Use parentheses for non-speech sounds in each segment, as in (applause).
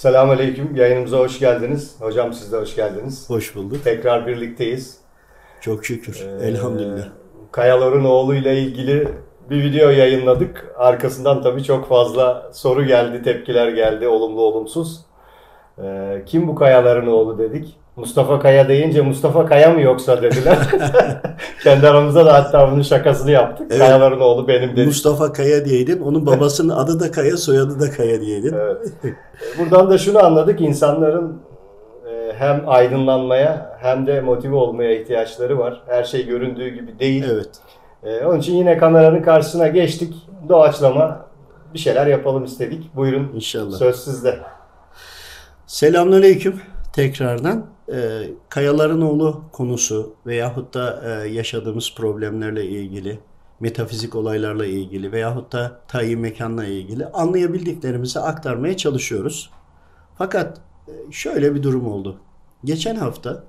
Selamünaleyküm. Yayınımıza hoş geldiniz. Hocam siz de hoş geldiniz. Hoş bulduk. Tekrar birlikteyiz. Çok şükür. Ee, Elhamdülillah. Kayaların oğlu ile ilgili bir video yayınladık. Arkasından tabii çok fazla soru geldi, tepkiler geldi, olumlu olumsuz. Ee, kim bu Kayaların oğlu dedik. Mustafa Kaya deyince Mustafa Kaya mı yoksa dediler. (laughs) Kendi aramızda da hatta bunun şakasını yaptık. Evet. Kayaların oğlu benim dedik. Mustafa Kaya diyeydin. Onun babasının adı da Kaya, soyadı da Kaya diyeydin. Evet. Buradan da şunu anladık. İnsanların e, hem aydınlanmaya hem de motive olmaya ihtiyaçları var. Her şey göründüğü gibi değil. Evet. E, onun için yine kameranın karşısına geçtik. Doğaçlama bir şeyler yapalım istedik. Buyurun. İnşallah. Söz sizde. Selamünaleyküm tekrardan e, Kayaların oğlu konusu veyahut da e, yaşadığımız problemlerle ilgili, metafizik olaylarla ilgili veyahut da tayin mekanla ilgili anlayabildiklerimizi aktarmaya çalışıyoruz. Fakat e, şöyle bir durum oldu. Geçen hafta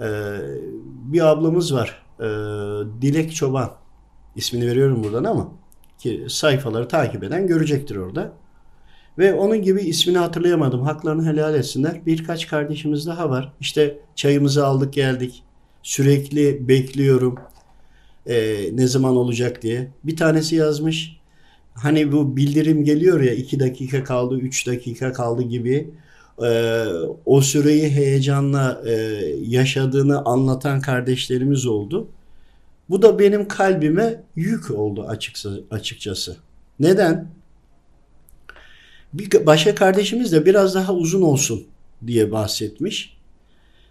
e, bir ablamız var. E, Dilek Çoban. ismini veriyorum buradan ama ki sayfaları takip eden görecektir orada. Ve onun gibi ismini hatırlayamadım. Haklarını helal etsinler. Birkaç kardeşimiz daha var. İşte çayımızı aldık geldik. Sürekli bekliyorum. Ee, ne zaman olacak diye. Bir tanesi yazmış. Hani bu bildirim geliyor ya 2 dakika kaldı, 3 dakika kaldı gibi. Ee, o süreyi heyecanla e, yaşadığını anlatan kardeşlerimiz oldu. Bu da benim kalbime yük oldu açıkçası. Neden? Bir başka kardeşimiz de biraz daha uzun olsun diye bahsetmiş.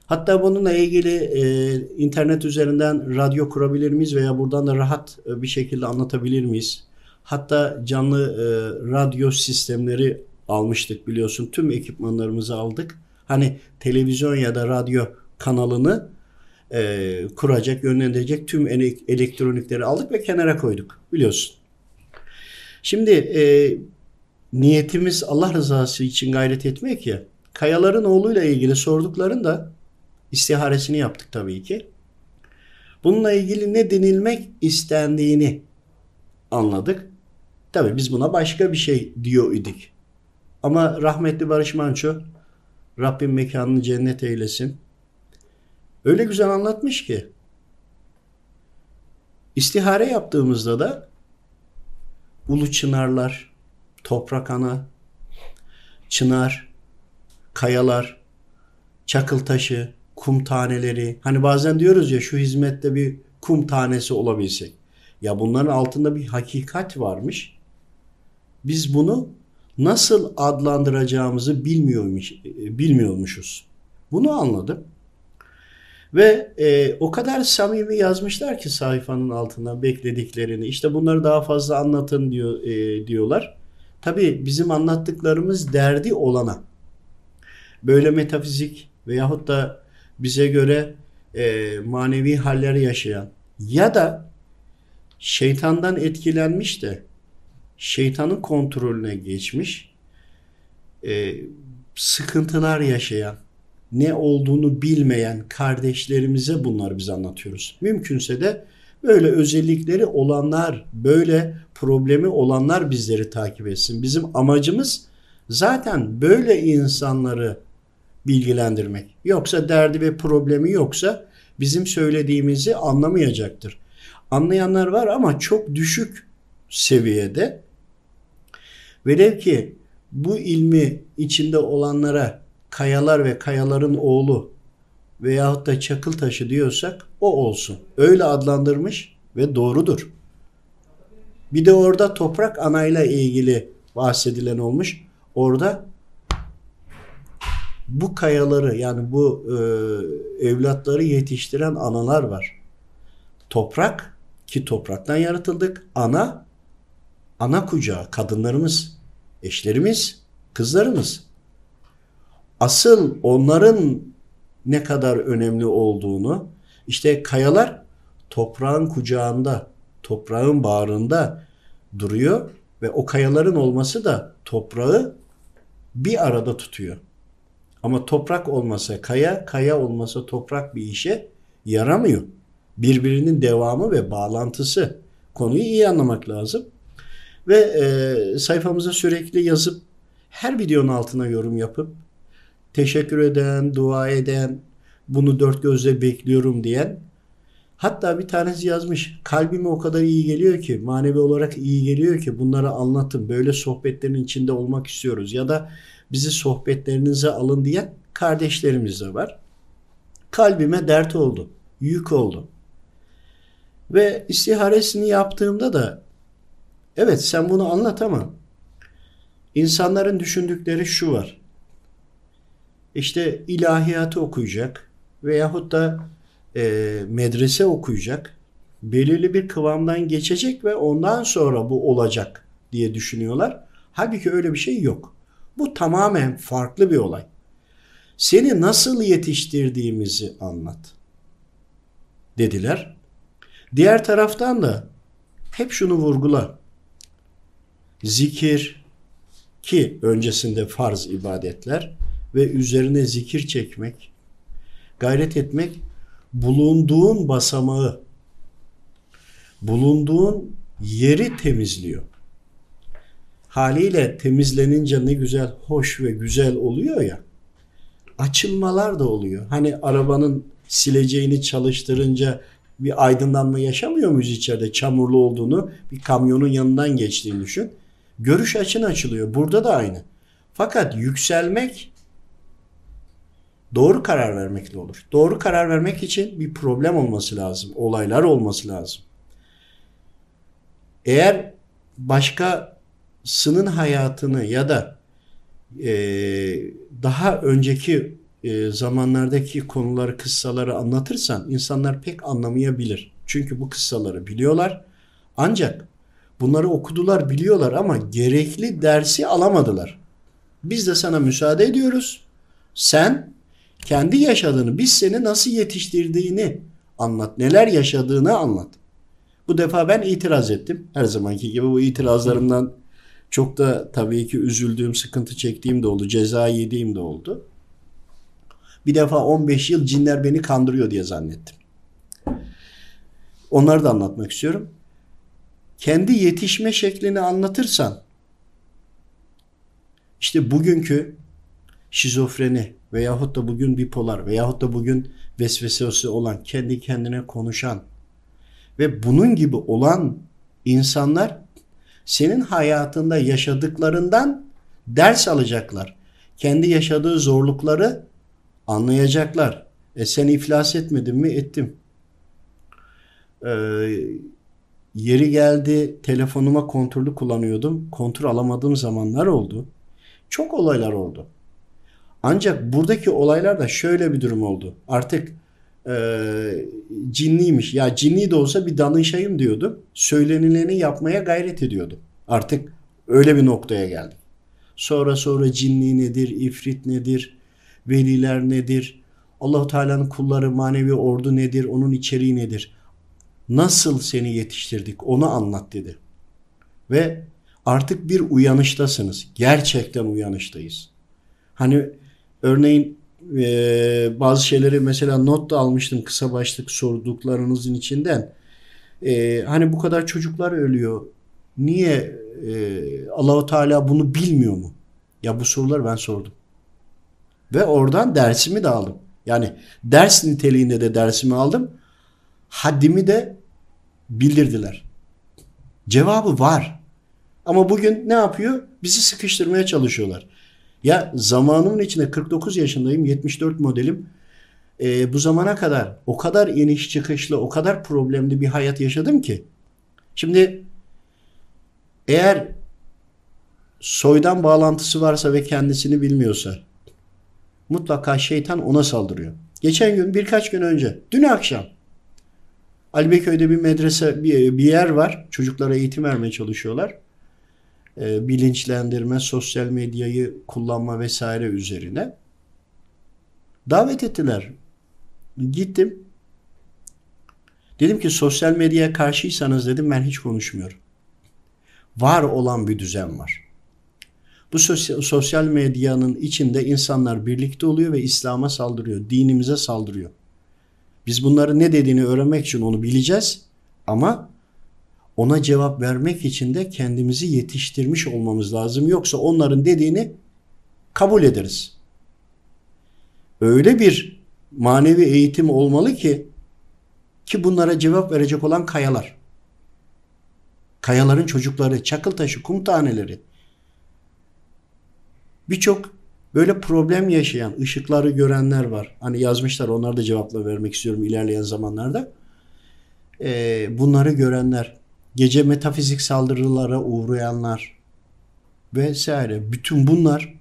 Hatta bununla ilgili e, internet üzerinden radyo kurabilir miyiz veya buradan da rahat e, bir şekilde anlatabilir miyiz? Hatta canlı e, radyo sistemleri almıştık biliyorsun. Tüm ekipmanlarımızı aldık. Hani televizyon ya da radyo kanalını e, kuracak, yönlendirecek tüm elektronikleri aldık ve kenara koyduk biliyorsun. Şimdi e, niyetimiz Allah rızası için gayret etmek ya. Kayaların oğluyla ilgili sorduklarında istiharesini yaptık tabii ki. Bununla ilgili ne denilmek istendiğini anladık. Tabii biz buna başka bir şey diyor idik. Ama rahmetli Barış Manço Rabbim mekanını cennet eylesin. Öyle güzel anlatmış ki istihare yaptığımızda da ulu çınarlar, toprak ana, çınar, kayalar, çakıl taşı, kum taneleri. Hani bazen diyoruz ya şu hizmette bir kum tanesi olabilsek. Ya bunların altında bir hakikat varmış. Biz bunu nasıl adlandıracağımızı bilmiyormuş, bilmiyormuşuz. Bunu anladım. Ve e, o kadar samimi yazmışlar ki sayfanın altına beklediklerini. İşte bunları daha fazla anlatın diyor e, diyorlar. Tabii bizim anlattıklarımız derdi olana. Böyle metafizik veyahut da bize göre e, manevi haller yaşayan ya da şeytandan etkilenmiş de şeytanın kontrolüne geçmiş e, sıkıntılar yaşayan ne olduğunu bilmeyen kardeşlerimize bunları biz anlatıyoruz. Mümkünse de böyle özellikleri olanlar, böyle problemi olanlar bizleri takip etsin. Bizim amacımız zaten böyle insanları bilgilendirmek. Yoksa derdi ve problemi yoksa bizim söylediğimizi anlamayacaktır. Anlayanlar var ama çok düşük seviyede. Velev ki bu ilmi içinde olanlara kayalar ve kayaların oğlu veyahut da çakıl taşı diyorsak o olsun. Öyle adlandırmış ve doğrudur. Bir de orada toprak anayla ilgili bahsedilen olmuş. Orada bu kayaları yani bu e, evlatları yetiştiren analar var. Toprak ki topraktan yaratıldık. Ana ana kucağı kadınlarımız, eşlerimiz, kızlarımız. Asıl onların ne kadar önemli olduğunu işte kayalar toprağın kucağında, toprağın bağrında duruyor ve o kayaların olması da toprağı bir arada tutuyor. Ama toprak olmasa kaya, kaya olmasa toprak bir işe yaramıyor. Birbirinin devamı ve bağlantısı. Konuyu iyi anlamak lazım. Ve e, sayfamıza sürekli yazıp her videonun altına yorum yapıp teşekkür eden, dua eden, bunu dört gözle bekliyorum diyen hatta bir tanesi yazmış kalbime o kadar iyi geliyor ki manevi olarak iyi geliyor ki bunları anlatın böyle sohbetlerin içinde olmak istiyoruz ya da bizi sohbetlerinize alın diyen kardeşlerimiz de var. Kalbime dert oldu, yük oldu. Ve istiharesini yaptığımda da evet sen bunu anlat ama insanların düşündükleri şu var. İşte ilahiyatı okuyacak veyahut da e, medrese okuyacak. Belirli bir kıvamdan geçecek ve ondan sonra bu olacak diye düşünüyorlar. Halbuki öyle bir şey yok. Bu tamamen farklı bir olay. Seni nasıl yetiştirdiğimizi anlat dediler. Diğer taraftan da hep şunu vurgula. Zikir ki öncesinde farz ibadetler ve üzerine zikir çekmek, gayret etmek bulunduğun basamağı, bulunduğun yeri temizliyor. Haliyle temizlenince ne güzel, hoş ve güzel oluyor ya. Açılmalar da oluyor. Hani arabanın sileceğini çalıştırınca bir aydınlanma yaşamıyor muyuz içeride çamurlu olduğunu bir kamyonun yanından geçtiğini düşün. Görüş açın açılıyor. Burada da aynı. Fakat yükselmek doğru karar vermekle olur. Doğru karar vermek için bir problem olması lazım. Olaylar olması lazım. Eğer başkasının hayatını ya da e, daha önceki e, zamanlardaki konuları, kıssaları anlatırsan insanlar pek anlamayabilir. Çünkü bu kıssaları biliyorlar. Ancak bunları okudular, biliyorlar ama gerekli dersi alamadılar. Biz de sana müsaade ediyoruz. Sen kendi yaşadığını, biz seni nasıl yetiştirdiğini anlat. Neler yaşadığını anlat. Bu defa ben itiraz ettim. Her zamanki gibi bu itirazlarımdan çok da tabii ki üzüldüğüm, sıkıntı çektiğim de oldu. Ceza yediğim de oldu. Bir defa 15 yıl cinler beni kandırıyor diye zannettim. Onları da anlatmak istiyorum. Kendi yetişme şeklini anlatırsan işte bugünkü şizofreni veyahut da bugün bipolar veyahut da bugün vesvesesi olan, kendi kendine konuşan ve bunun gibi olan insanlar senin hayatında yaşadıklarından ders alacaklar. Kendi yaşadığı zorlukları anlayacaklar. E sen iflas etmedin mi? Ettim. Ee, yeri geldi telefonuma kontrolü kullanıyordum. Kontrol alamadığım zamanlar oldu. Çok olaylar oldu. Ancak buradaki olaylarda şöyle bir durum oldu. Artık e, cinliymiş. Ya cinli de olsa bir danışayım diyordum. Söylenileni yapmaya gayret ediyordum. Artık öyle bir noktaya geldim. Sonra sonra cinli nedir, ifrit nedir, veliler nedir, Allahu Teala'nın kulları manevi ordu nedir, onun içeriği nedir? Nasıl seni yetiştirdik onu anlat dedi. Ve artık bir uyanıştasınız. Gerçekten uyanıştayız. Hani örneğin e, bazı şeyleri mesela not da almıştım kısa başlık sorduklarınızın içinden. E, hani bu kadar çocuklar ölüyor. Niye e, Allahu Teala bunu bilmiyor mu? Ya bu sorular ben sordum. Ve oradan dersimi de aldım. Yani ders niteliğinde de dersimi aldım. Haddimi de bildirdiler. Cevabı var. Ama bugün ne yapıyor? Bizi sıkıştırmaya çalışıyorlar. Ya zamanımın içinde 49 yaşındayım, 74 modelim. E, bu zamana kadar o kadar iniş çıkışlı, o kadar problemli bir hayat yaşadım ki. Şimdi eğer soydan bağlantısı varsa ve kendisini bilmiyorsa mutlaka şeytan ona saldırıyor. Geçen gün birkaç gün önce, dün akşam Alibeköy'de bir medrese, bir, bir yer var. Çocuklara eğitim vermeye çalışıyorlar. E, bilinçlendirme, sosyal medyayı kullanma vesaire üzerine. Davet ettiler. Gittim. Dedim ki sosyal medyaya karşıysanız dedim ben hiç konuşmuyorum. Var olan bir düzen var. Bu sosyal medyanın içinde insanlar birlikte oluyor ve İslam'a saldırıyor. Dinimize saldırıyor. Biz bunları ne dediğini öğrenmek için onu bileceğiz. Ama ona cevap vermek için de kendimizi yetiştirmiş olmamız lazım. Yoksa onların dediğini kabul ederiz. Öyle bir manevi eğitim olmalı ki ki bunlara cevap verecek olan kayalar. Kayaların çocukları, çakıl taşı, kum taneleri. Birçok böyle problem yaşayan, ışıkları görenler var. Hani yazmışlar, onlar da cevapla vermek istiyorum ilerleyen zamanlarda. Ee, bunları görenler, gece metafizik saldırılara uğrayanlar vesaire. Bütün bunlar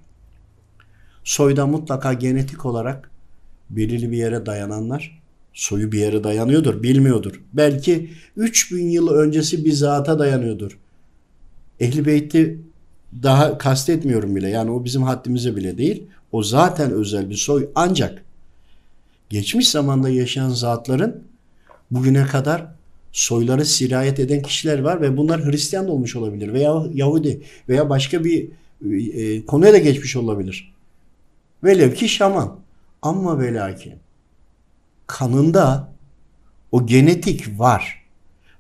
soyda mutlaka genetik olarak belirli bir yere dayananlar soyu bir yere dayanıyordur, bilmiyordur. Belki 3000 yıl öncesi bir zata dayanıyordur. Ehli Beyt'i daha kastetmiyorum bile. Yani o bizim haddimize bile değil. O zaten özel bir soy. Ancak geçmiş zamanda yaşayan zatların bugüne kadar soyları sirayet eden kişiler var ve bunlar Hristiyan da olmuş olabilir veya Yahudi veya başka bir e, konuya da geçmiş olabilir. Velev ki şaman. Ama ve lakin kanında o genetik var.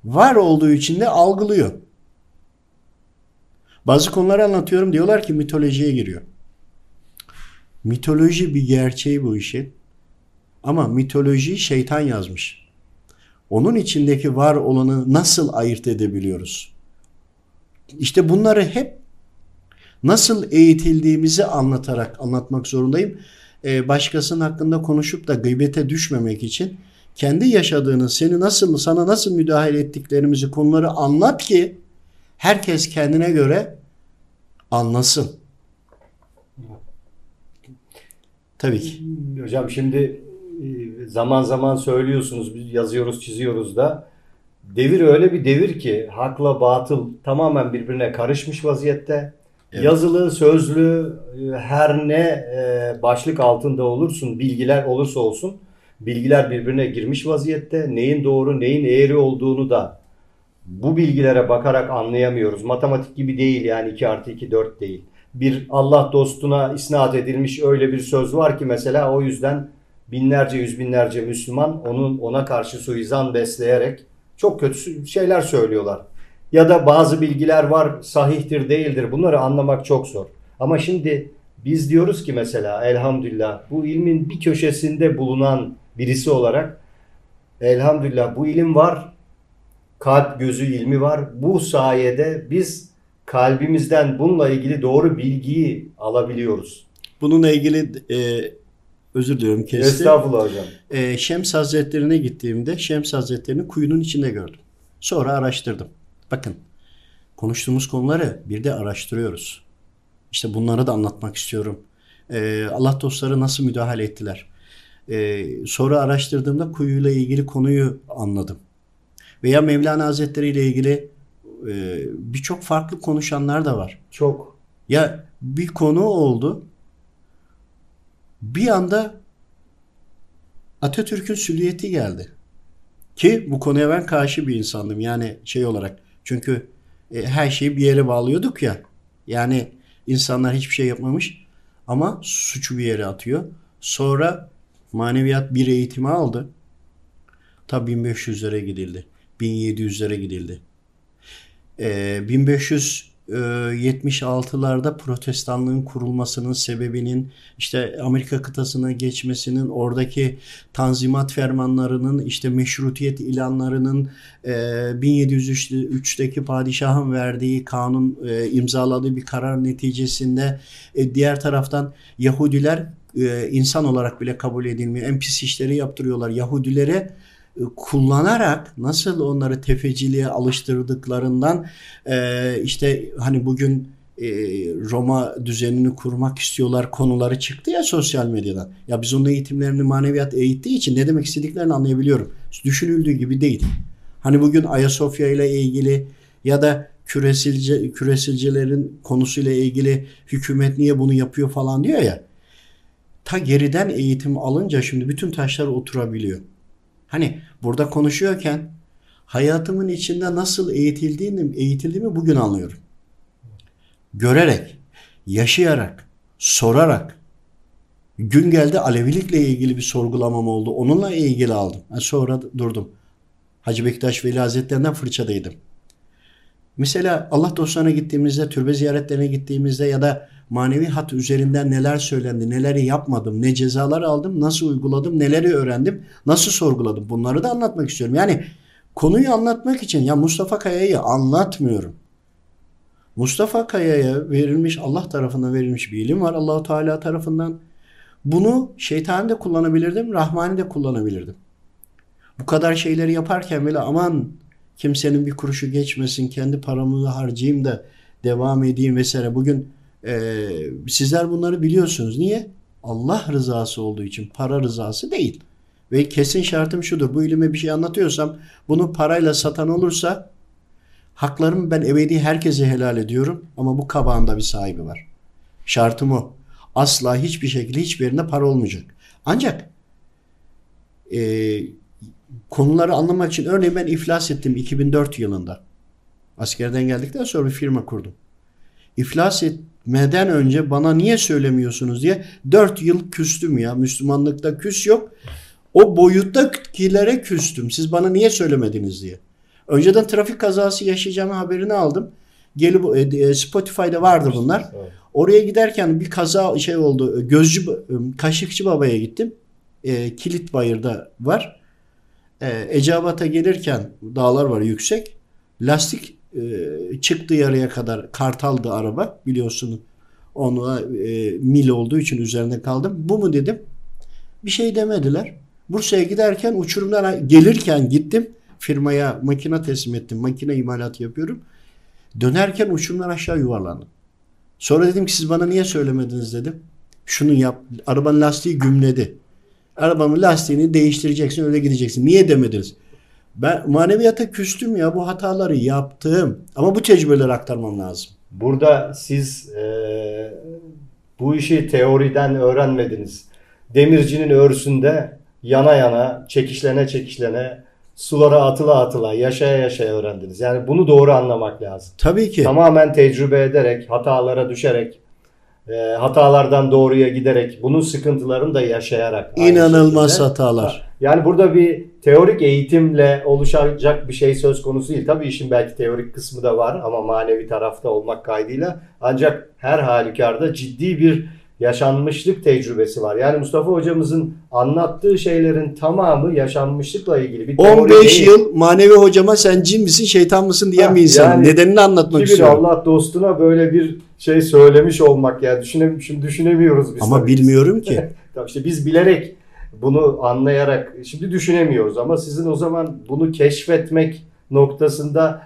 Var olduğu için de algılıyor. Bazı konuları anlatıyorum diyorlar ki mitolojiye giriyor. Mitoloji bir gerçeği bu işin. Ama mitolojiyi şeytan yazmış. Onun içindeki var olanı nasıl ayırt edebiliyoruz? İşte bunları hep nasıl eğitildiğimizi anlatarak anlatmak zorundayım. Ee, başkasının hakkında konuşup da gıybete düşmemek için kendi yaşadığını, seni nasıl, sana nasıl müdahale ettiklerimizi konuları anlat ki herkes kendine göre anlasın. Tabii ki. Hocam şimdi zaman zaman söylüyorsunuz, biz yazıyoruz, çiziyoruz da devir öyle bir devir ki hakla batıl tamamen birbirine karışmış vaziyette. Evet. Yazılı, sözlü, e, her ne e, başlık altında olursun, bilgiler olursa olsun bilgiler birbirine girmiş vaziyette. Neyin doğru, neyin eğri olduğunu da bu bilgilere bakarak anlayamıyoruz. Matematik gibi değil yani 2 artı 2 4 değil. Bir Allah dostuna isnat edilmiş öyle bir söz var ki mesela o yüzden binlerce yüz binlerce Müslüman onun ona karşı suizan besleyerek çok kötü şeyler söylüyorlar. Ya da bazı bilgiler var sahihtir değildir bunları anlamak çok zor. Ama şimdi biz diyoruz ki mesela elhamdülillah bu ilmin bir köşesinde bulunan birisi olarak elhamdülillah bu ilim var. Kalp gözü ilmi var. Bu sayede biz kalbimizden bununla ilgili doğru bilgiyi alabiliyoruz. Bununla ilgili e, özür diliyorum kestim. Estağfurullah hocam. E, Şems Hazretleri'ne gittiğimde Şems Hazretleri'ni kuyunun içinde gördüm. Sonra araştırdım. Bakın konuştuğumuz konuları bir de araştırıyoruz. İşte bunları da anlatmak istiyorum. Ee, Allah dostları nasıl müdahale ettiler? Ee, sonra araştırdığımda kuyuyla ilgili konuyu anladım. Veya Mevlana Hazretleri ile ilgili e, birçok farklı konuşanlar da var. Çok. Ya bir konu oldu. Bir anda Atatürk'ün süliyeti geldi. Ki bu konuya ben karşı bir insandım. Yani şey olarak çünkü e, her şeyi bir yere bağlıyorduk ya. Yani insanlar hiçbir şey yapmamış ama suçu bir yere atıyor. Sonra maneviyat bir eğitimi aldı. Ta 1500'lere gidildi. 1700'lere gidildi. E, 1500 76'larda protestanlığın kurulmasının sebebinin işte Amerika kıtasına geçmesinin oradaki tanzimat fermanlarının işte meşrutiyet ilanlarının 1703'teki padişahın verdiği kanun imzaladığı bir karar neticesinde e, diğer taraftan Yahudiler insan olarak bile kabul edilmiyor. En pis işleri yaptırıyorlar. Yahudilere kullanarak nasıl onları tefeciliğe alıştırdıklarından e, işte hani bugün e, Roma düzenini kurmak istiyorlar konuları çıktı ya sosyal medyadan. Ya biz onun eğitimlerini maneviyat eğittiği için ne demek istediklerini anlayabiliyorum. Düşünüldüğü gibi değil. Hani bugün Ayasofya ile ilgili ya da küresilce, küresilcilerin konusuyla ilgili hükümet niye bunu yapıyor falan diyor ya. Ta geriden eğitim alınca şimdi bütün taşlar oturabiliyor. Hani burada konuşuyorken hayatımın içinde nasıl eğitildiğini, eğitildiğimi bugün anlıyorum. Görerek, yaşayarak, sorarak. Gün geldi Alevilikle ilgili bir sorgulamam oldu. Onunla ilgili aldım. Sonra durdum. Hacı Bektaş Veli Hazretlerinden fırçadaydım. Mesela Allah dostlarına gittiğimizde, türbe ziyaretlerine gittiğimizde ya da manevi hat üzerinden neler söylendi, neleri yapmadım, ne cezalar aldım, nasıl uyguladım, neleri öğrendim, nasıl sorguladım. Bunları da anlatmak istiyorum. Yani konuyu anlatmak için ya Mustafa Kaya'yı anlatmıyorum. Mustafa Kaya'ya verilmiş Allah tarafından verilmiş bir ilim var Allahu Teala tarafından. Bunu şeytani de kullanabilirdim, Rahmani de kullanabilirdim. Bu kadar şeyleri yaparken böyle aman kimsenin bir kuruşu geçmesin, kendi paramı harcayayım da devam edeyim vesaire. Bugün e, sizler bunları biliyorsunuz. Niye? Allah rızası olduğu için, para rızası değil. Ve kesin şartım şudur. Bu ilime bir şey anlatıyorsam bunu parayla satan olursa haklarımı ben ebedi herkese helal ediyorum ama bu kabağında bir sahibi var. Şartım o. Asla hiçbir şekilde hiçbir yerinde para olmayacak. Ancak e, konuları anlamak için örneğin ben iflas ettim 2004 yılında. Askerden geldikten sonra bir firma kurdum. İflas etmeden önce bana niye söylemiyorsunuz diye 4 yıl küstüm ya. Müslümanlıkta küs yok. O boyuttakilere küstüm. Siz bana niye söylemediniz diye. Önceden trafik kazası yaşayacağımı haberini aldım. Gelip e, Spotify'da vardı bunlar. Oraya giderken bir kaza şey oldu. Gözcü Kaşıkçı Baba'ya gittim. E, Kilit Bayır'da var. E, Ecevat'a gelirken dağlar var yüksek. Lastik e, çıktı yarıya kadar kartaldı araba biliyorsunuz. Onu e, mil olduğu için üzerinde kaldım. Bu mu dedim. Bir şey demediler. Bursa'ya giderken uçurumdan gelirken gittim. Firmaya makine teslim ettim. Makine imalatı yapıyorum. Dönerken uçurumdan aşağı yuvarlandım. Sonra dedim ki siz bana niye söylemediniz dedim. Şunu yap. Arabanın lastiği gümledi. Arabanın lastiğini değiştireceksin öyle gideceksin. Niye demediniz? Ben maneviyata küstüm ya bu hataları yaptım. Ama bu tecrübeleri aktarmam lazım. Burada siz e, bu işi teoriden öğrenmediniz. Demircinin örsünde yana yana, çekişlene çekişlene, sulara atıla atıla, yaşaya yaşaya öğrendiniz. Yani bunu doğru anlamak lazım. Tabii ki. Tamamen tecrübe ederek, hatalara düşerek, e, hatalardan doğruya giderek, bunun sıkıntılarını da yaşayarak. İnanılmaz şekilde. hatalar. Yani burada bir teorik eğitimle oluşacak bir şey söz konusu değil. Tabii işin belki teorik kısmı da var ama manevi tarafta olmak kaydıyla. Ancak her halükarda ciddi bir yaşanmışlık tecrübesi var. Yani Mustafa hocamızın anlattığı şeylerin tamamı yaşanmışlıkla ilgili bir teori 15 değil. yıl manevi hocama sen cin misin şeytan mısın diyen Ha, bir insanım. yani Nedenini anlatmak istiyorum. Allah dostuna böyle bir şey söylemiş olmak yani düşünem şimdi düşünemiyoruz biz. Ama tabii. bilmiyorum ki. (laughs) Tamam işte biz bilerek bunu anlayarak şimdi düşünemiyoruz ama sizin o zaman bunu keşfetmek noktasında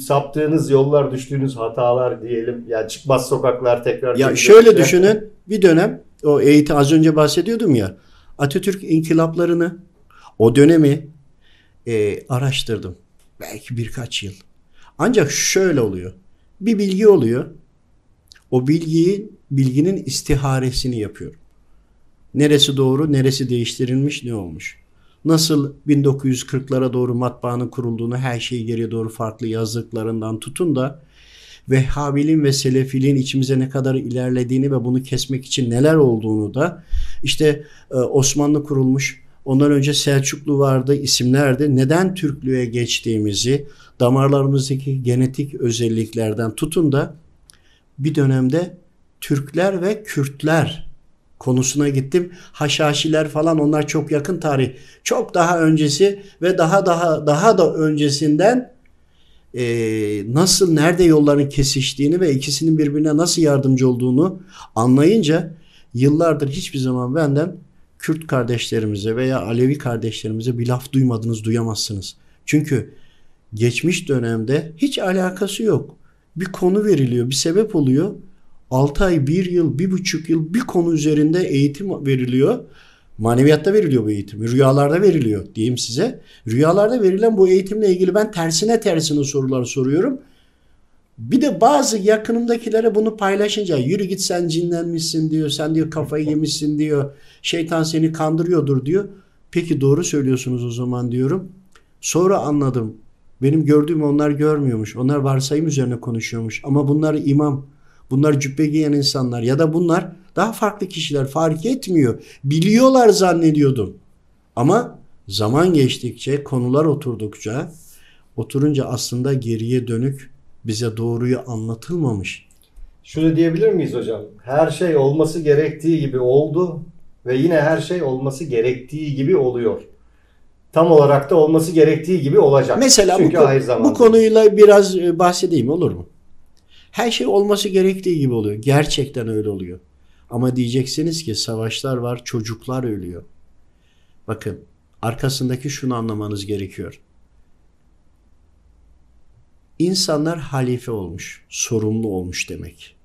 saptığınız yollar, düştüğünüz hatalar diyelim. Yani çıkmaz sokaklar tekrar. Ya şöyle düşünün bir dönem o eğitim az önce bahsediyordum ya Atatürk inkılaplarını o dönemi e, araştırdım. Belki birkaç yıl. Ancak şöyle oluyor. Bir bilgi oluyor. O bilgiyi bilginin istiharesini yapıyorum. Neresi doğru, neresi değiştirilmiş, ne olmuş? Nasıl 1940'lara doğru matbaanın kurulduğunu, her şeyi geriye doğru farklı yazdıklarından tutun da Vehhabiliğin ve Selefiliğin içimize ne kadar ilerlediğini ve bunu kesmek için neler olduğunu da işte e, Osmanlı kurulmuş, ondan önce Selçuklu vardı, isimlerdi. Neden Türklüğe geçtiğimizi, damarlarımızdaki genetik özelliklerden tutun da bir dönemde Türkler ve Kürtler konusuna gittim. Haşhaşiler falan onlar çok yakın tarih. Çok daha öncesi ve daha daha daha da öncesinden e, nasıl nerede yolların kesiştiğini ve ikisinin birbirine nasıl yardımcı olduğunu anlayınca yıllardır hiçbir zaman benden Kürt kardeşlerimize veya Alevi kardeşlerimize bir laf duymadınız, duyamazsınız. Çünkü geçmiş dönemde hiç alakası yok. Bir konu veriliyor, bir sebep oluyor. 6 ay, 1 yıl, 1,5 yıl bir konu üzerinde eğitim veriliyor. Maneviyatta veriliyor bu eğitim. Rüyalarda veriliyor diyeyim size. Rüyalarda verilen bu eğitimle ilgili ben tersine tersine sorular soruyorum. Bir de bazı yakınımdakilere bunu paylaşınca yürü git sen cinlenmişsin diyor. Sen diyor kafayı yemişsin diyor. Şeytan seni kandırıyordur diyor. Peki doğru söylüyorsunuz o zaman diyorum. Sonra anladım. Benim gördüğüm onlar görmüyormuş. Onlar varsayım üzerine konuşuyormuş. Ama bunlar imam. Bunlar cübbe giyen insanlar ya da bunlar daha farklı kişiler fark etmiyor. Biliyorlar zannediyordum. Ama zaman geçtikçe, konular oturdukça, oturunca aslında geriye dönük Bize doğruyu anlatılmamış. Şunu diyebilir miyiz hocam? Her şey olması gerektiği gibi oldu ve yine her şey olması gerektiği gibi oluyor. Tam olarak da olması gerektiği gibi olacak. Mesela Çünkü bu, bu konuyla biraz e, bahsedeyim olur mu? Her şey olması gerektiği gibi oluyor. Gerçekten öyle oluyor. Ama diyeceksiniz ki savaşlar var, çocuklar ölüyor. Bakın arkasındaki şunu anlamanız gerekiyor. İnsanlar halife olmuş, sorumlu olmuş demek.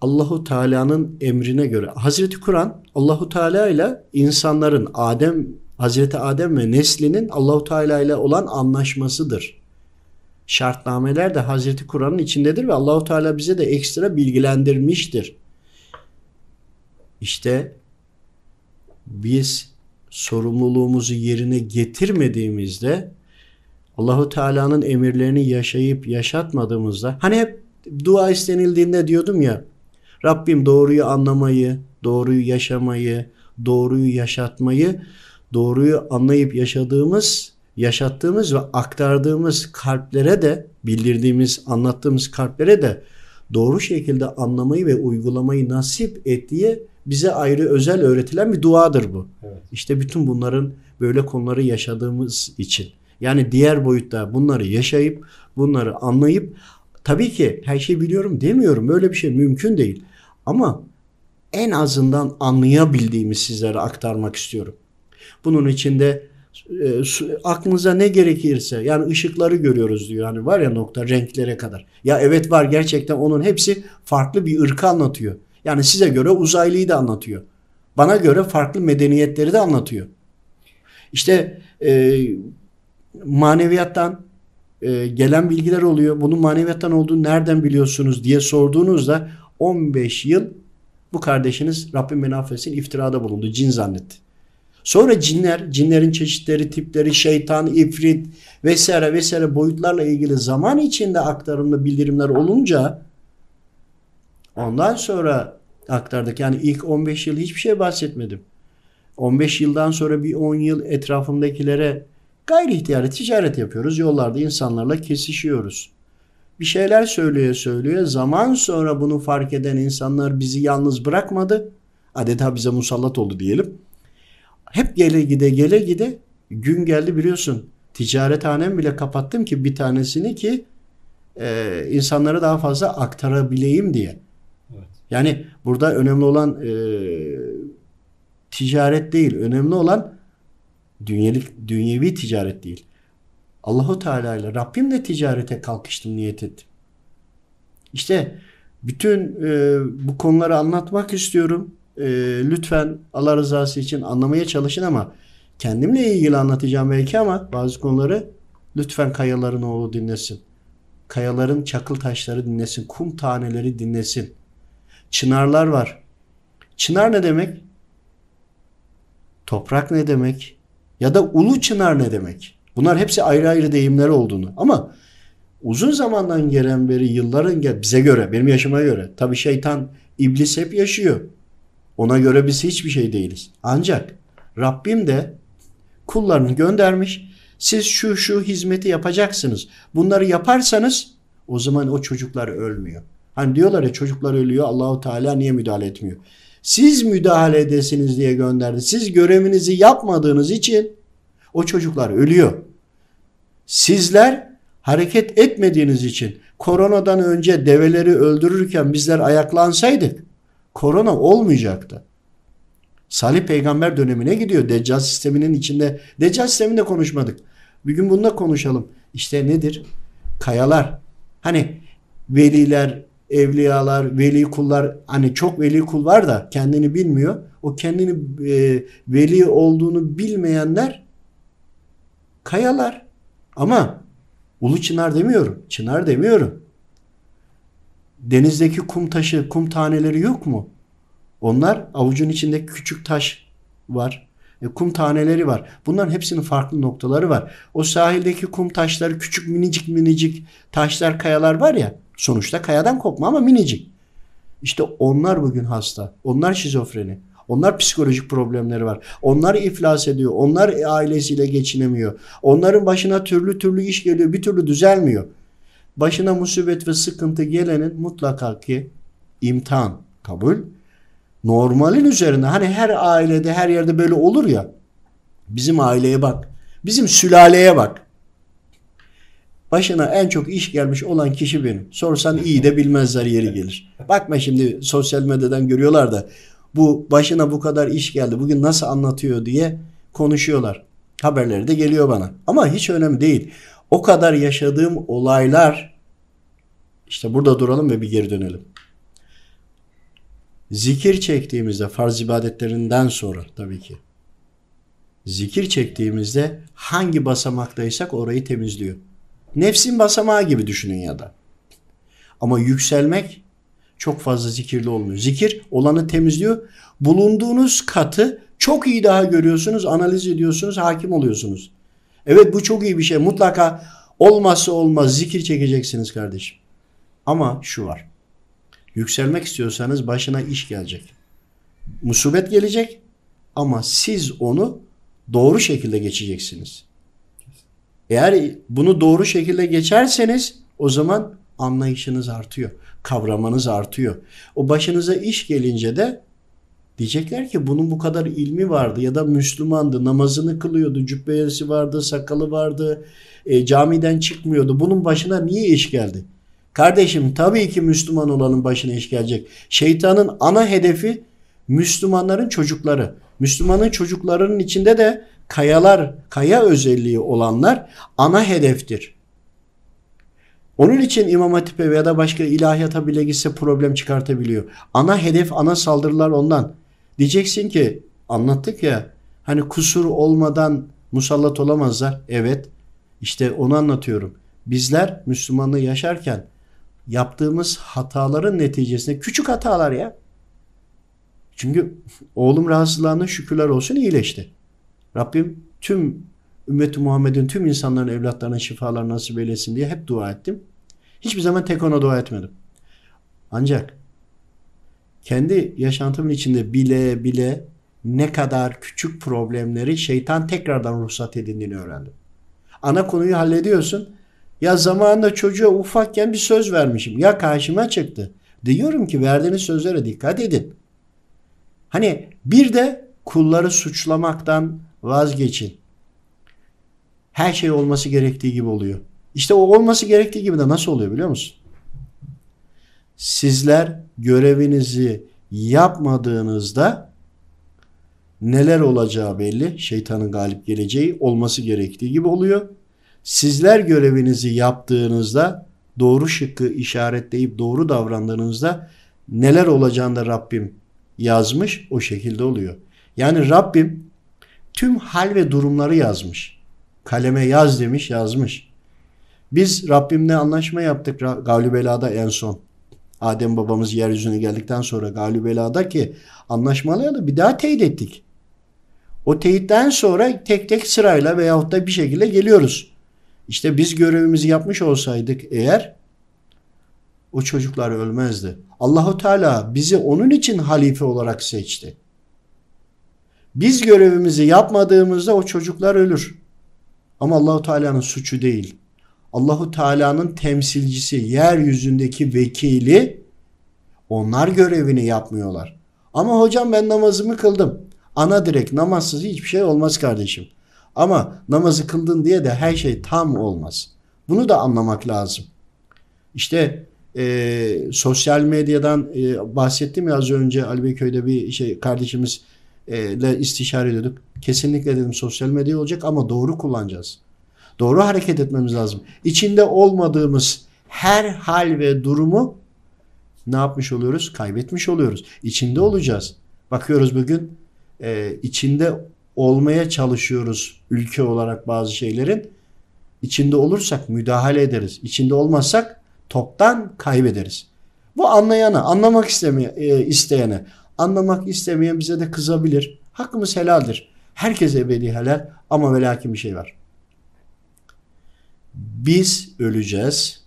Allahu Teala'nın emrine göre Hazreti Kur'an Allahu Teala ile insanların Adem Hazreti Adem ve neslinin Allahu Teala ile olan anlaşmasıdır. Şartnameler de Hazreti Kur'an'ın içindedir ve Allahu Teala bize de ekstra bilgilendirmiştir. İşte biz sorumluluğumuzu yerine getirmediğimizde Allahu Teala'nın emirlerini yaşayıp yaşatmadığımızda hani hep dua istenildiğinde diyordum ya Rabbim doğruyu anlamayı, doğruyu yaşamayı, doğruyu yaşatmayı, doğruyu anlayıp yaşadığımız, yaşattığımız ve aktardığımız kalplere de, bildirdiğimiz, anlattığımız kalplere de doğru şekilde anlamayı ve uygulamayı nasip et diye bize ayrı özel öğretilen bir duadır bu. Evet. İşte bütün bunların böyle konuları yaşadığımız için. Yani diğer boyutta bunları yaşayıp, bunları anlayıp tabii ki her şeyi biliyorum demiyorum. Böyle bir şey mümkün değil. Ama en azından anlayabildiğimi sizlere aktarmak istiyorum. Bunun içinde e, su- aklınıza ne gerekirse yani ışıkları görüyoruz diyor. Hani var ya nokta renklere kadar. Ya evet var gerçekten onun hepsi farklı bir ırkı anlatıyor. Yani size göre uzaylıyı da anlatıyor. Bana göre farklı medeniyetleri de anlatıyor. İşte e, maneviyattan e, gelen bilgiler oluyor. Bunun maneviyattan olduğunu nereden biliyorsunuz diye sorduğunuzda 15 yıl bu kardeşiniz Rabbim beni affetsin iftirada bulundu. Cin zannetti. Sonra cinler, cinlerin çeşitleri, tipleri, şeytan, ifrit vesaire vesaire boyutlarla ilgili zaman içinde aktarımlı bildirimler olunca ondan sonra aktardık. Yani ilk 15 yıl hiçbir şey bahsetmedim. 15 yıldan sonra bir 10 yıl etrafımdakilere gayri ihtiyari ticaret yapıyoruz. Yollarda insanlarla kesişiyoruz. Bir şeyler söylüyor söylüyor. Zaman sonra bunu fark eden insanlar bizi yalnız bırakmadı. Adeta bize musallat oldu diyelim. Hep gele gide gele gide gün geldi biliyorsun. Ticarethanem bile kapattım ki bir tanesini ki e, insanlara daha fazla aktarabileyim diye. Evet. Yani burada önemli olan e, ticaret değil. Önemli olan dünyelik, dünyevi ticaret değil. Allahu Teala ile Rabbimle ticarete kalkıştım, niyet ettim. İşte bütün e, bu konuları anlatmak istiyorum. E, lütfen Allah rızası için anlamaya çalışın ama kendimle ilgili anlatacağım belki ama bazı konuları lütfen kayaların oğlu dinlesin. Kayaların çakıl taşları dinlesin. Kum taneleri dinlesin. Çınarlar var. Çınar ne demek? Toprak ne demek? Ya da ulu çınar ne demek? Bunlar hepsi ayrı ayrı deyimler olduğunu. Ama uzun zamandan gelen beri yılların gel bize göre, benim yaşıma göre. Tabii şeytan, iblis hep yaşıyor. Ona göre biz hiçbir şey değiliz. Ancak Rabbim de kullarını göndermiş. Siz şu şu hizmeti yapacaksınız. Bunları yaparsanız o zaman o çocuklar ölmüyor. Hani diyorlar ya çocuklar ölüyor Allahu Teala niye müdahale etmiyor? Siz müdahale edesiniz diye gönderdi. Siz görevinizi yapmadığınız için o çocuklar ölüyor. Sizler hareket etmediğiniz için koronadan önce develeri öldürürken bizler ayaklansaydık korona olmayacaktı. Salih peygamber dönemine gidiyor. Deccal sisteminin içinde. Deccal sisteminde konuşmadık. Bir gün bununla konuşalım. İşte nedir? Kayalar. Hani veliler, evliyalar, veli kullar hani çok veli kul var da kendini bilmiyor. O kendini e, veli olduğunu bilmeyenler kayalar. Ama ulu çınar demiyorum. Çınar demiyorum. Denizdeki kum taşı, kum taneleri yok mu? Onlar avucun içinde küçük taş var. E, kum taneleri var. Bunların hepsinin farklı noktaları var. O sahildeki kum taşları küçük minicik minicik taşlar kayalar var ya sonuçta kayadan kopma ama minicik. İşte onlar bugün hasta. Onlar şizofreni. Onlar psikolojik problemleri var. Onlar iflas ediyor. Onlar ailesiyle geçinemiyor. Onların başına türlü türlü iş geliyor. Bir türlü düzelmiyor. Başına musibet ve sıkıntı gelenin mutlaka ki imtihan kabul. Normalin üzerine hani her ailede her yerde böyle olur ya. Bizim aileye bak. Bizim sülaleye bak. Başına en çok iş gelmiş olan kişi benim. Sorsan iyi de bilmezler yeri gelir. Bakma şimdi sosyal medyadan görüyorlar da bu başına bu kadar iş geldi. Bugün nasıl anlatıyor diye konuşuyorlar. Haberleri de geliyor bana. Ama hiç önemli değil. O kadar yaşadığım olaylar işte burada duralım ve bir geri dönelim. Zikir çektiğimizde farz ibadetlerinden sonra tabii ki zikir çektiğimizde hangi basamaktaysak orayı temizliyor. Nefsin basamağı gibi düşünün ya da. Ama yükselmek çok fazla zikirli olmuyor. Zikir olanı temizliyor. Bulunduğunuz katı çok iyi daha görüyorsunuz, analiz ediyorsunuz, hakim oluyorsunuz. Evet bu çok iyi bir şey. Mutlaka olmazsa olmaz zikir çekeceksiniz kardeşim. Ama şu var. Yükselmek istiyorsanız başına iş gelecek. Musibet gelecek ama siz onu doğru şekilde geçeceksiniz. Eğer bunu doğru şekilde geçerseniz o zaman anlayışınız artıyor. Kavramanız artıyor. O başınıza iş gelince de diyecekler ki bunun bu kadar ilmi vardı ya da Müslümandı, namazını kılıyordu, cübbeyesi vardı, sakalı vardı, e, camiden çıkmıyordu. Bunun başına niye iş geldi? Kardeşim tabii ki Müslüman olanın başına iş gelecek. Şeytanın ana hedefi Müslümanların çocukları. Müslümanın çocuklarının içinde de kayalar, kaya özelliği olanlar ana hedeftir. Onun için İmam Hatip'e ya da başka ilahiyata bile gitse problem çıkartabiliyor. Ana hedef, ana saldırılar ondan. Diyeceksin ki anlattık ya hani kusur olmadan musallat olamazlar. Evet işte onu anlatıyorum. Bizler Müslümanlığı yaşarken yaptığımız hataların neticesinde küçük hatalar ya. Çünkü (laughs) oğlum rahatsızlığına şükürler olsun iyileşti. Rabbim tüm ümmeti Muhammed'in tüm insanların evlatlarına şifalar nasip eylesin diye hep dua ettim. Hiçbir zaman tek ona dua etmedim. Ancak kendi yaşantımın içinde bile bile ne kadar küçük problemleri şeytan tekrardan ruhsat edindiğini öğrendim. Ana konuyu hallediyorsun. Ya zamanında çocuğa ufakken bir söz vermişim. Ya karşıma çıktı. Diyorum ki verdiğiniz sözlere dikkat edin. Hani bir de kulları suçlamaktan vazgeçin. Her şey olması gerektiği gibi oluyor. İşte o olması gerektiği gibi de nasıl oluyor biliyor musun? Sizler görevinizi yapmadığınızda neler olacağı belli. Şeytanın galip geleceği olması gerektiği gibi oluyor. Sizler görevinizi yaptığınızda doğru şıkkı işaretleyip doğru davrandığınızda neler olacağını da Rabbim yazmış o şekilde oluyor. Yani Rabbim tüm hal ve durumları yazmış. Kaleme yaz demiş yazmış. Biz Rabbimle anlaşma yaptık Galibela'da en son. Adem babamız yeryüzüne geldikten sonra Galibela'da ki anlaşmalarla bir daha teyit ettik. O teyitten sonra tek tek sırayla veyahut da bir şekilde geliyoruz. İşte biz görevimizi yapmış olsaydık eğer o çocuklar ölmezdi. Allahu Teala bizi onun için halife olarak seçti. Biz görevimizi yapmadığımızda o çocuklar ölür. Ama Allahu Teala'nın suçu değil. Allahu Teala'nın temsilcisi, yeryüzündeki vekili onlar görevini yapmıyorlar. Ama hocam ben namazımı kıldım. Ana direkt namazsız hiçbir şey olmaz kardeşim. Ama namazı kıldın diye de her şey tam olmaz. Bunu da anlamak lazım. İşte e, sosyal medyadan e, bahsettim ya az önce Ali Beyköy'de bir şey kardeşimiz e, istişare ediyorduk. Kesinlikle dedim sosyal medya olacak ama doğru kullanacağız. Doğru hareket etmemiz lazım. İçinde olmadığımız her hal ve durumu ne yapmış oluyoruz? Kaybetmiş oluyoruz. İçinde olacağız. Bakıyoruz bugün e, içinde olmaya çalışıyoruz ülke olarak bazı şeylerin. İçinde olursak müdahale ederiz. İçinde olmazsak toptan kaybederiz. Bu anlayana, anlamak istemeye, e, isteyene, anlamak istemeyen bize de kızabilir. Hakkımız helaldir. Herkes ebedi helal ama ve lakin bir şey var. Biz öleceğiz.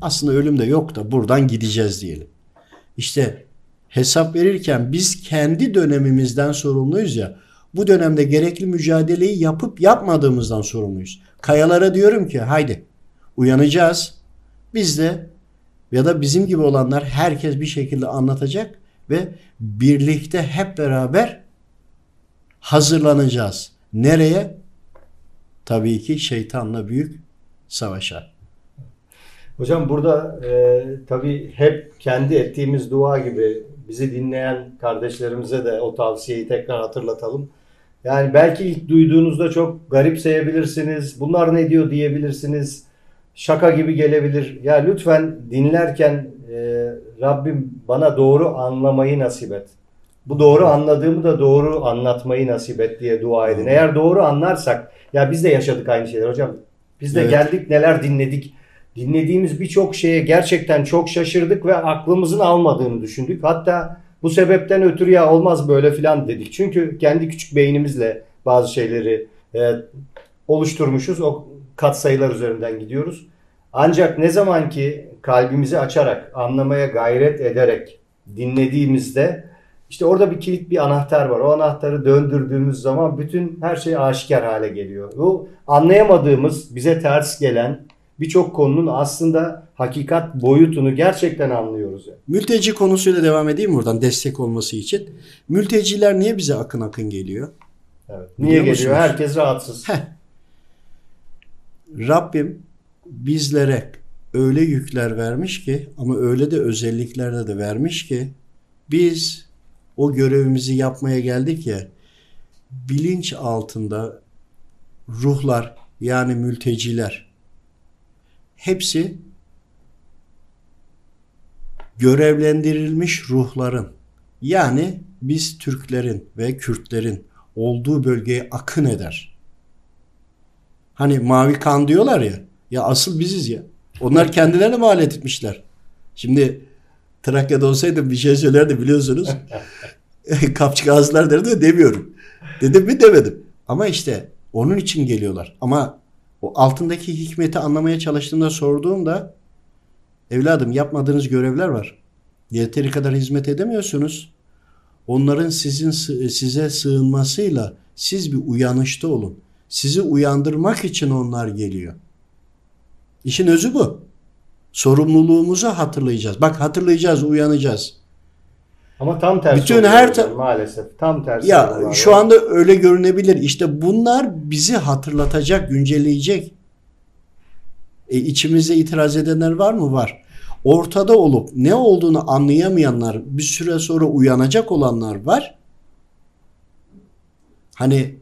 Aslında ölüm de yok da buradan gideceğiz diyelim. İşte hesap verirken biz kendi dönemimizden sorumluyuz ya. Bu dönemde gerekli mücadeleyi yapıp yapmadığımızdan sorumluyuz. Kayalara diyorum ki haydi uyanacağız. Biz de ya da bizim gibi olanlar herkes bir şekilde anlatacak ve birlikte hep beraber hazırlanacağız. Nereye? Tabii ki şeytanla büyük savaşa. Hocam burada e, tabii hep kendi ettiğimiz dua gibi bizi dinleyen kardeşlerimize de o tavsiyeyi tekrar hatırlatalım. Yani belki ilk duyduğunuzda çok garipseyebilirsiniz. Bunlar ne diyor diyebilirsiniz. Şaka gibi gelebilir. Ya lütfen dinlerken e, Rabbim bana doğru anlamayı nasip et. Bu doğru anladığımı da doğru anlatmayı nasip et diye dua edin. Eğer doğru anlarsak ya biz de yaşadık aynı şeyler hocam. Biz de Evet. geldik neler dinledik. Dinlediğimiz birçok şeye gerçekten çok şaşırdık ve aklımızın almadığını düşündük. Hatta bu sebepten ötürü ya olmaz böyle filan dedik. Çünkü kendi küçük beynimizle bazı şeyleri e, oluşturmuşuz. O katsayılar üzerinden gidiyoruz. Ancak ne zaman ki kalbimizi açarak, anlamaya gayret ederek dinlediğimizde işte orada bir kilit bir anahtar var. O anahtarı döndürdüğümüz zaman bütün her şey aşikar hale geliyor. Bu anlayamadığımız, bize ters gelen birçok konunun aslında hakikat boyutunu gerçekten anlıyoruz. Yani. Mülteci konusuyla devam edeyim buradan destek olması için. Mülteciler niye bize akın akın geliyor? Evet. Niye Biliyor geliyor? musunuz? Herkes rahatsız. Heh. Rabbim bizlere öyle yükler vermiş ki ama öyle de özelliklerde de vermiş ki biz o görevimizi yapmaya geldik ya bilinç altında ruhlar yani mülteciler hepsi görevlendirilmiş ruhların yani biz Türklerin ve Kürtlerin olduğu bölgeye akın eder. Hani mavi kan diyorlar ya. Ya asıl biziz ya. Onlar kendilerine mal etmişler. Şimdi Trakya'da olsaydım bir şey söylerdi biliyorsunuz. (laughs) Kapçık ağızlar derdi de demiyorum. Dedim mi demedim. Ama işte onun için geliyorlar. Ama o altındaki hikmeti anlamaya çalıştığımda sorduğumda evladım yapmadığınız görevler var. Yeteri kadar hizmet edemiyorsunuz. Onların sizin size sığınmasıyla siz bir uyanışta olun. Sizi uyandırmak için onlar geliyor. İşin özü bu. Sorumluluğumuzu hatırlayacağız. Bak hatırlayacağız, uyanacağız. Ama tam tersi Bütün her ta- maalesef. Tam tersi. Ya şu anda öyle görünebilir. İşte bunlar bizi hatırlatacak, güncelleyecek. E, içimizde itiraz edenler var mı? Var. Ortada olup ne olduğunu anlayamayanlar, bir süre sonra uyanacak olanlar var. Hani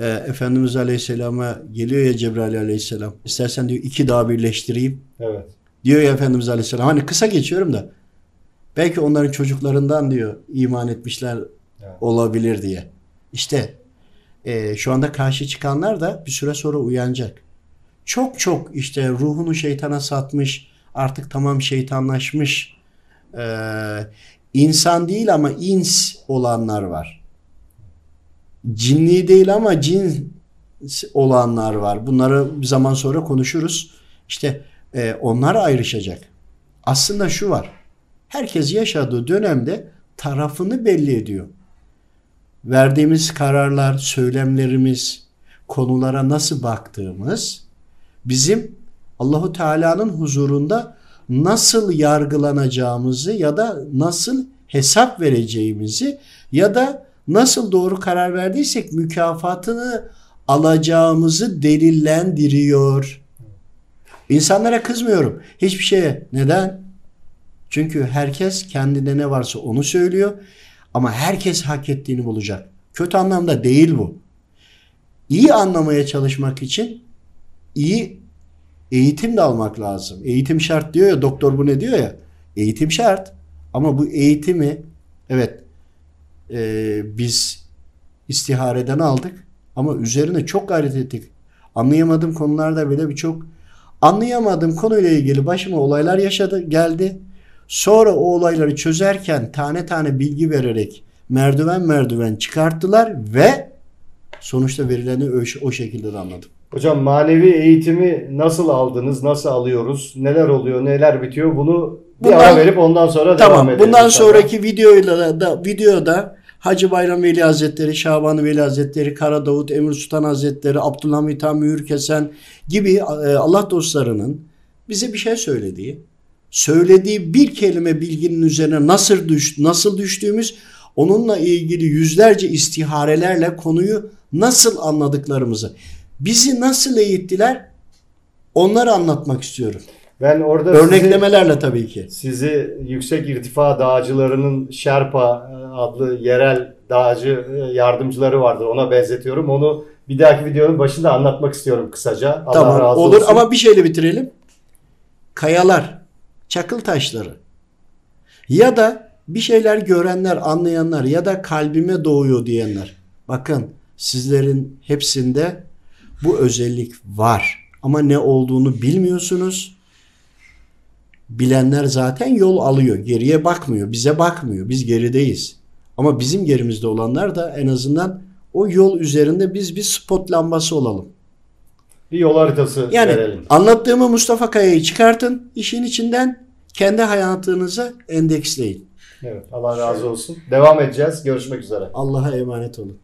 e, Efendimiz Aleyhisselam'a geliyor ya Cebrail Aleyhisselam. İstersen diyor iki dağ birleştireyim. Evet. Diyor ya Efendimiz Aleyhisselam. Hani kısa geçiyorum da. Belki onların çocuklarından diyor iman etmişler Evet. olabilir diye. İşte e, şu anda karşı çıkanlar da bir süre sonra uyanacak. Çok çok işte ruhunu şeytana satmış, artık tamam şeytanlaşmış, e, insan değil ama ins olanlar var. Cinli değil ama cin olanlar var. Bunları bir zaman sonra konuşuruz. İşte e, onlar ayrışacak. Aslında şu var. Herkes yaşadığı dönemde tarafını belli ediyor. Verdiğimiz kararlar, söylemlerimiz, konulara nasıl baktığımız bizim Allahu Teala'nın huzurunda nasıl yargılanacağımızı ya da nasıl hesap vereceğimizi ya da nasıl doğru karar verdiysek mükafatını alacağımızı delillendiriyor. İnsanlara kızmıyorum. Hiçbir şeye. Neden? Çünkü herkes kendinde ne varsa onu söylüyor. Ama herkes hak ettiğini bulacak. Kötü anlamda değil bu. İyi anlamaya çalışmak için iyi eğitim de almak lazım. Eğitim şart diyor ya doktor bu ne diyor ya. Eğitim şart. Ama bu eğitimi evet e, biz istihareden aldık ama üzerine çok gayret ettik. Anlayamadığım konularda bile birçok anlayamadığım konuyla ilgili başıma olaylar yaşadı geldi. Sonra o olayları çözerken tane tane bilgi vererek merdiven merdiven çıkarttılar ve sonuçta verileni o, şekilde de anladım. Hocam manevi eğitimi nasıl aldınız, nasıl alıyoruz, neler oluyor, neler bitiyor bunu bir Bundan- ara verip ondan sonra devam Tamam. edelim. Bundan sonraki videoyla da videoda Hacı Bayram Veli Hazretleri, Şaban Veli Hazretleri, Kara Davut, Emir Sultan Hazretleri, Abdülhamit Han Mühür Kesen gibi e, Allah dostlarının bize bir şey söylediği, söylediği bir kelime bilginin üzerine nasıl düş, nasıl düştüğümüz, onunla ilgili yüzlerce istiharelerle konuyu nasıl anladıklarımızı, bizi nasıl eğittiler, onları anlatmak istiyorum. Ben orada sizi, Örneklemelerle tabii ki. sizi yüksek irtifa dağcılarının Sherpa e, adlı yerel dağcı e, yardımcıları vardır. Ona benzetiyorum. Onu bir dahaki videonun başında anlatmak istiyorum kısaca. Allah tamam razı olur olsun. ama bir şeyle bitirelim. Kayalar, çakıl taşları ya da bir şeyler görenler, anlayanlar ya da kalbime doğuyor diyenler. Bakın sizlerin hepsinde bu özellik var. Ama ne olduğunu bilmiyorsunuz. Bilenler zaten yol alıyor. Geriye bakmıyor. Bize bakmıyor. Biz gerideyiz. Ama bizim gerimizde olanlar da en azından o yol üzerinde biz bir spot lambası olalım. Bir yol haritası Yani verelim. anlattığımı Mustafa Kaya'yı çıkartın. işin içinden kendi hayatınıza endeksleyin. Evet, Allah razı olsun. Devam edeceğiz. Görüşmek üzere. Allah'a emanet olun.